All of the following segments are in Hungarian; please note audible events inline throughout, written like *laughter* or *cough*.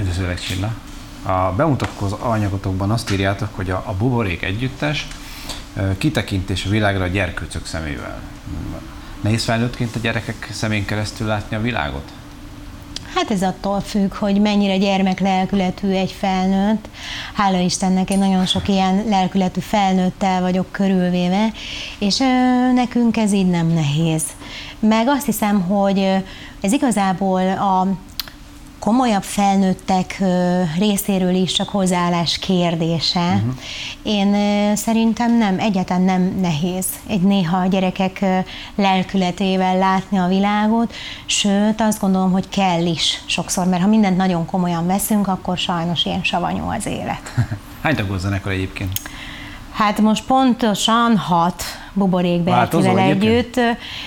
Üdvözöllek Csilla! A bemutatkozó anyagotokban azt írjátok, hogy a, a buborék együttes kitekintés a világra a gyerkőcök szemével. Nehéz felnőttként a gyerekek szemén keresztül látni a világot? Hát ez attól függ, hogy mennyire gyermek lelkületű egy felnőtt. Hála Istennek én nagyon sok ilyen lelkületű felnőttel vagyok körülvéve, és ö, nekünk ez így nem nehéz. Meg azt hiszem, hogy ez igazából a komolyabb felnőttek részéről is csak hozzáállás kérdése. Uh-huh. Én szerintem nem, egyáltalán nem nehéz egy néha a gyerekek lelkületével látni a világot, sőt azt gondolom, hogy kell is sokszor, mert ha mindent nagyon komolyan veszünk, akkor sajnos ilyen savanyú az élet. *laughs* Hány tagú zenekar egyébként? Hát most pontosan hat Buborék Bercivel együtt.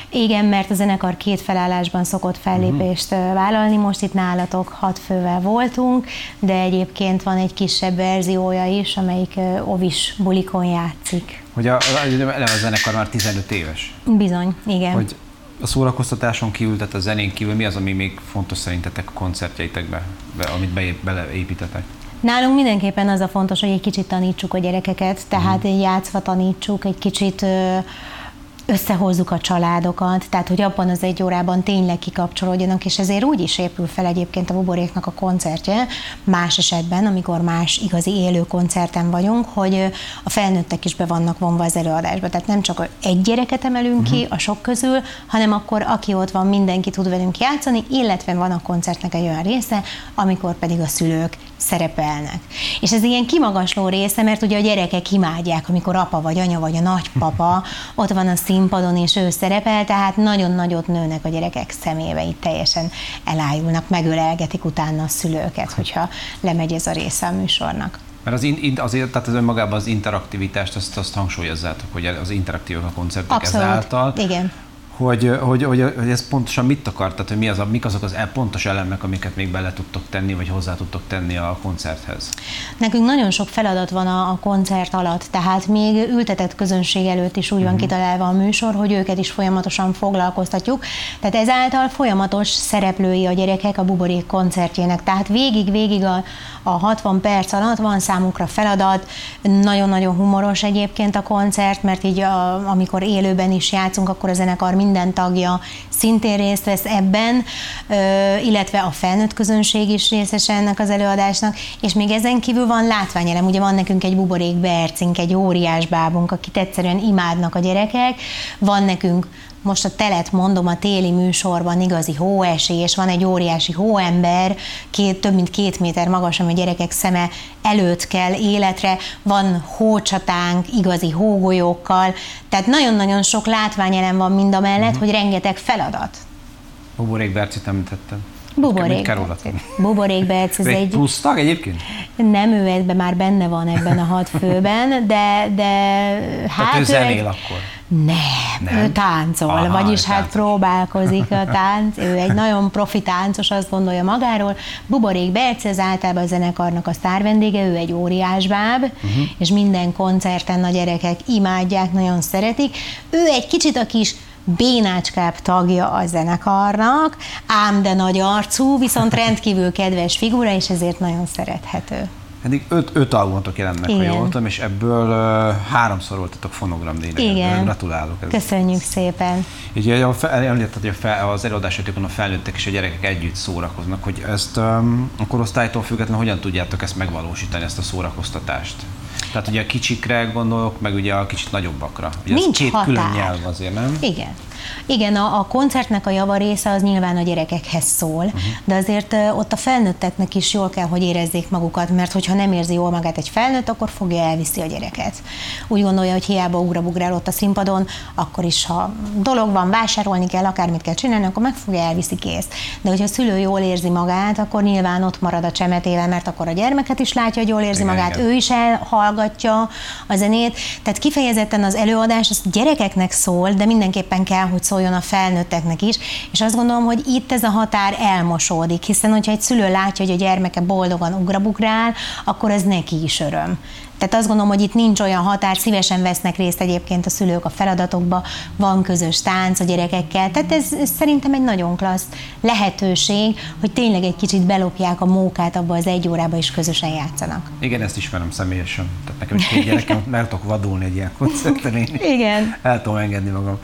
Igen, mert a zenekar két felállásban szokott fellépést uh-huh. vállalni. Most itt nálatok hat fővel voltunk, de egyébként van egy kisebb verziója is, amelyik Ovis bulikon játszik. Hogy a, a, a zenekar már 15 éves? Bizony, igen. Hogy a szórakoztatáson kívül, tehát a zenén kívül mi az, ami még fontos szerintetek a koncertjeitekbe, amit beleépítetek? Nálunk mindenképpen az a fontos, hogy egy kicsit tanítsuk a gyerekeket, tehát mm. játszva tanítsuk, egy kicsit összehozzuk a családokat, tehát hogy abban az egy órában tényleg kikapcsolódjanak, és ezért úgy is épül fel egyébként a buboréknak a koncertje, más esetben, amikor más igazi élő koncerten vagyunk, hogy a felnőttek is be vannak vonva az előadásba. Tehát nem csak egy gyereket emelünk uh-huh. ki mhm. a sok közül, hanem akkor aki ott van, mindenki tud velünk játszani, illetve van a koncertnek egy olyan része, amikor pedig a szülők szerepelnek. És ez ilyen kimagasló része, mert ugye a gyerekek imádják, amikor apa vagy anya vagy a nagypapa *laughs* ott van a színpadon, és ő szerepel, tehát nagyon nagyot nőnek a gyerekek szemébe, itt teljesen elájulnak, megölelgetik utána a szülőket, hogyha lemegy ez a része a műsornak. Mert az, in, azért, tehát az önmagában az interaktivitást, azt, azt hangsúlyozzátok, hogy az interaktívak a koncertek Abszolút, ezáltal. igen hogy, hogy, hogy, hogy ez pontosan mit akar, tehát hogy mi az a, mik azok az e- pontos elemek, amiket még bele tudtok tenni, vagy hozzá tudtok tenni a koncerthez? Nekünk nagyon sok feladat van a, a koncert alatt, tehát még ültetett közönség előtt is úgy van mhm. kitalálva a műsor, hogy őket is folyamatosan foglalkoztatjuk. Tehát ezáltal folyamatos szereplői a gyerekek a buborék koncertjének. Tehát végig-végig a, a 60 perc alatt van számukra feladat, nagyon-nagyon humoros egyébként a koncert, mert így a, amikor élőben is játszunk, akkor a zenekar minden tagja szintén részt vesz ebben, illetve a felnőtt közönség is részes ennek az előadásnak, és még ezen kívül van látványelem, ugye van nekünk egy buborék bercink, egy óriás bábunk, akit egyszerűen imádnak a gyerekek, van nekünk most a telet mondom, a téli műsorban igazi hóesés, van egy óriási hóember, két, több mint két méter magas, ami a gyerekek szeme előtt kell életre, van hócsatánk, igazi hógolyókkal, tehát nagyon-nagyon sok látványelem van mind a mellett, uh-huh. hogy rengeteg feladat. Buborék Bercit említettem. Buborék. Buborék Berc, ez egy... Plusz tag egyébként? Nem, ő ebben már benne van ebben a hat főben, de, de hát Tehát ő zenél egy... akkor? Nem, nem, ő táncol, Aha, vagyis hát táncos. próbálkozik a *laughs* tánc, ő egy nagyon profi táncos, azt gondolja magáról. Buborék Berce, az általában a zenekarnak a sztárvendége, ő egy óriás báb, uh-huh. és minden koncerten a gyerekek imádják, nagyon szeretik. Ő egy kicsit a kis bénácskább tagja a zenekarnak, ám de nagy arcú, viszont rendkívül kedves figura, és ezért nagyon szerethető. Eddig öt, öt albumot jelent meg, ha jól tudom, és ebből uh, háromszor voltatok fonogramdíjra. Igen. Gratulálok. Ez. Köszönjük szépen. Ugye említett, hogy a fel, az előadásokon a felnőttek és a gyerekek együtt szórakoznak, hogy ezt um, a korosztálytól függetlenül hogyan tudjátok ezt megvalósítani, ezt a szórakoztatást? Tehát ugye a kicsikre gondolok, meg ugye a kicsit nagyobbakra. Ugye Nincs két határ. külön nyelv azért, nem? Igen. Igen, a, a koncertnek a java része az nyilván a gyerekekhez szól, uh-huh. de azért ott a felnőtteknek is jól kell, hogy érezzék magukat, mert hogyha nem érzi jól magát egy felnőtt, akkor fogja elviszi a gyereket. Úgy gondolja, hogy hiába ugrabugrál ott a színpadon, akkor is, ha dolog van, vásárolni kell, akármit kell csinálni, akkor meg fogja elviszi kész. De hogyha a szülő jól érzi magát, akkor nyilván ott marad a csemetével, mert akkor a gyermeket is látja, hogy jól érzi igen, magát, igen. ő is elhallgatja a zenét. Tehát kifejezetten az előadás az gyerekeknek szól, de mindenképpen kell, hogy szóljon a felnőtteknek is, és azt gondolom, hogy itt ez a határ elmosódik, hiszen hogyha egy szülő látja, hogy a gyermeke boldogan ugrabugrál, akkor ez neki is öröm. Tehát azt gondolom, hogy itt nincs olyan határ, szívesen vesznek részt egyébként a szülők a feladatokba, van közös tánc a gyerekekkel. Tehát ez, ez szerintem egy nagyon klassz lehetőség, hogy tényleg egy kicsit belopják a mókát abba az egy órába, és közösen játszanak. Igen, ezt ismerem személyesen. Tehát nekem is két gyerekem, *laughs* meg tudok vadulni egy ilyen koncerten. Én Igen. El tudom engedni magam.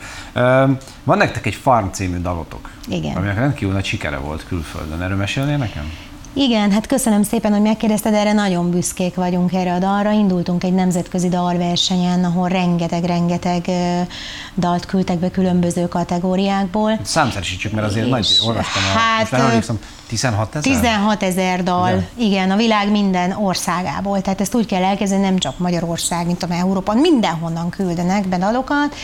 Van nektek egy Farm című dalotok, Igen. aminek rendkívül nagy sikere volt külföldön. Erről mesélnél nekem? Igen, hát köszönöm szépen, hogy megkérdezted, erre nagyon büszkék vagyunk erre a dalra. Indultunk egy nemzetközi dalversenyen, ahol rengeteg-rengeteg dalt küldtek be különböző kategóriákból. Számszerűsítsük, mert azért és nagy, olvastam, a, hát, most már emlékszem, 16 ezer? 16 ezer dal, igen. igen, a világ minden országából. Tehát ezt úgy kell elkezdeni, nem csak Magyarország, mint a Európa, mindenhonnan küldenek be dalokat,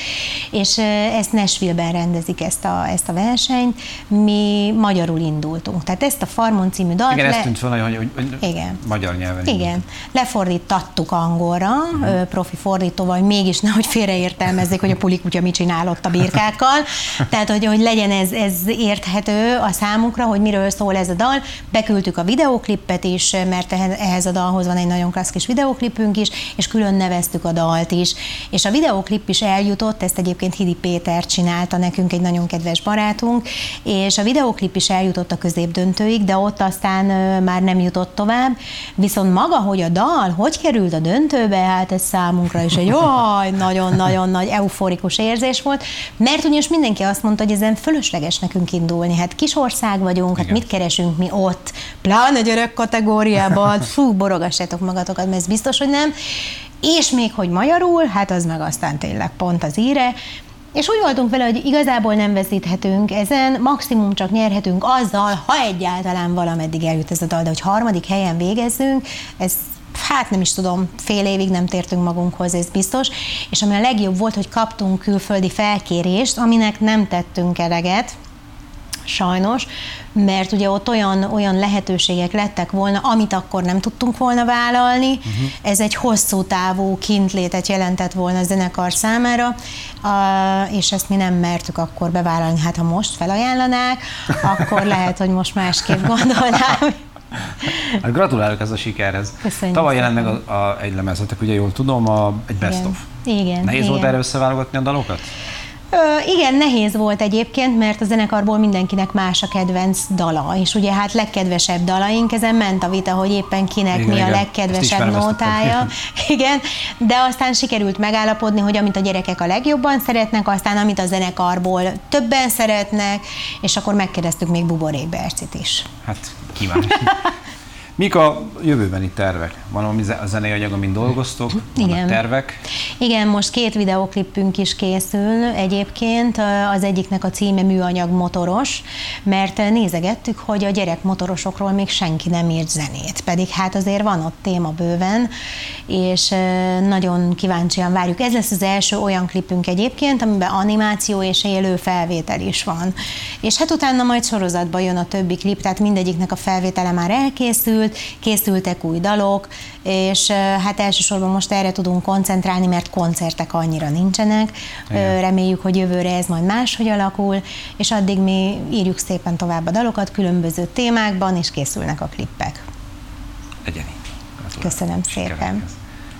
és ezt Nashville-ben rendezik ezt a, ezt a versenyt. Mi magyarul indultunk. Tehát ezt a Farmon című dalt... Igen, le... ezt tűnt volna, hogy, hogy, hogy igen. magyar nyelven. Igen, indult. lefordítattuk angolra, uh-huh. profi fordítóval, hogy mégis nehogy félreértelmezzék, hogy a pulikutya mit csinál ott a birkákkal. *laughs* Tehát, hogy, hogy legyen ez, ez érthető a számukra, hogy miről szól ez a dal. Beküldtük a videóklipet is, mert ehhez a dalhoz van egy nagyon klassz kis videóklipünk is, és külön neveztük a dalt is. És a videóklip is eljutott, ezt egyébként Hidi Péter csinálta nekünk, egy nagyon kedves barátunk, és a videóklip is eljutott a középdöntőig, de ott aztán már nem jutott tovább. Viszont maga, hogy a dal hogy került a döntőbe, hát ez számunkra is egy jaj, nagyon-nagyon nagy euforikus érzés volt, mert ugyanis mindenki azt mondta, hogy ezen fölösleges nekünk indulni. Hát kis ország vagyunk, hát mit keresünk mi ott, pláne gyerek kategóriában, *laughs* fú, borogassátok magatokat, mert ez biztos, hogy nem. És még, hogy magyarul, hát az meg aztán tényleg pont az íre, és úgy voltunk vele, hogy igazából nem veszíthetünk ezen, maximum csak nyerhetünk azzal, ha egyáltalán valameddig eljut ez a dal, de hogy harmadik helyen végezzünk, ez hát nem is tudom, fél évig nem tértünk magunkhoz, ez biztos. És ami a legjobb volt, hogy kaptunk külföldi felkérést, aminek nem tettünk eleget, sajnos, mert ugye ott olyan, olyan lehetőségek lettek volna, amit akkor nem tudtunk volna vállalni. Uh-huh. Ez egy hosszú távú kintlétet jelentett volna a zenekar számára, és ezt mi nem mertük akkor bevállalni. Hát ha most felajánlanák, akkor *laughs* lehet, hogy most másképp gondolnám. Hát gratulálok ez a sikerhez. Köszönjük Tavaly jelent meg a, a, egy lemezetek, ugye jól tudom, a, egy best igen. of. Igen. Nehéz igen. volt erre összeválogatni a dalokat? Ö, igen, nehéz volt egyébként, mert a zenekarból mindenkinek más a kedvenc dala, és ugye hát legkedvesebb dalaink, ezen ment a vita, hogy éppen kinek igen, mi igen. a legkedvesebb nótája. *laughs* *laughs* Igen, de aztán sikerült megállapodni, hogy amit a gyerekek a legjobban szeretnek, aztán amit a zenekarból többen szeretnek, és akkor megkérdeztük még Buborék Bercit is. Hát kíváncsi. *laughs* Mik a jövőbeni tervek? Van valami zenei anyag, amin dolgoztok? Igen. tervek? Igen, most két videoklipünk is készül egyébként. Az egyiknek a címe Műanyag motoros, mert nézegettük, hogy a gyerek motorosokról még senki nem írt zenét, pedig hát azért van ott téma bőven, és nagyon kíváncsian várjuk. Ez lesz az első olyan klipünk egyébként, amiben animáció és élő felvétel is van. És hát utána majd sorozatban jön a többi klip, tehát mindegyiknek a felvétele már elkészül, készült, készültek új dalok, és hát elsősorban most erre tudunk koncentrálni, mert koncertek annyira nincsenek. Igen. Reméljük, hogy jövőre ez majd máshogy alakul, és addig mi írjuk szépen tovább a dalokat különböző témákban, és készülnek a klippek. Legyen így. Köszönöm szépen.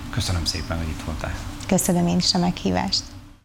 Köszönöm szépen, hogy itt voltál. Köszönöm én is a meghívást.